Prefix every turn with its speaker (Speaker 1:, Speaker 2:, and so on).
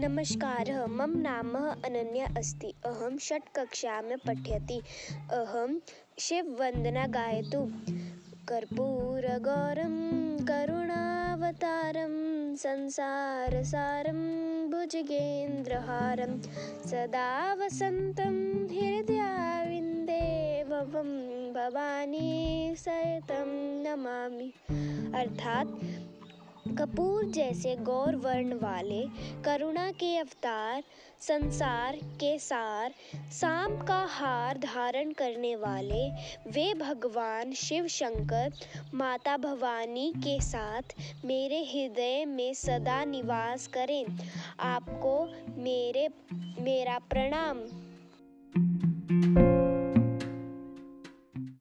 Speaker 1: नमस्कारः, मम नाम अनन्या अस्ति। अहं षट्कक्षायां पठ्यति। अहं शिववन्दना गायतु कर्पूरगौरं करुणावतारं, संसारसारं, भुजगेन्द्रहारं, सदा वसन्तं हृदयाविन्दे भवं भवानी सहितं नमामि। अर्थात कपूर जैसे गौर वर्ण वाले करुणा के अवतार, संसार के सार, सांप का हार धारण करने वाले वे भगवान शिव शंकर, माता भवानी के साथ मेरे हृदय में सदा निवास करें। आपको मेरे, मेरा प्रणाम।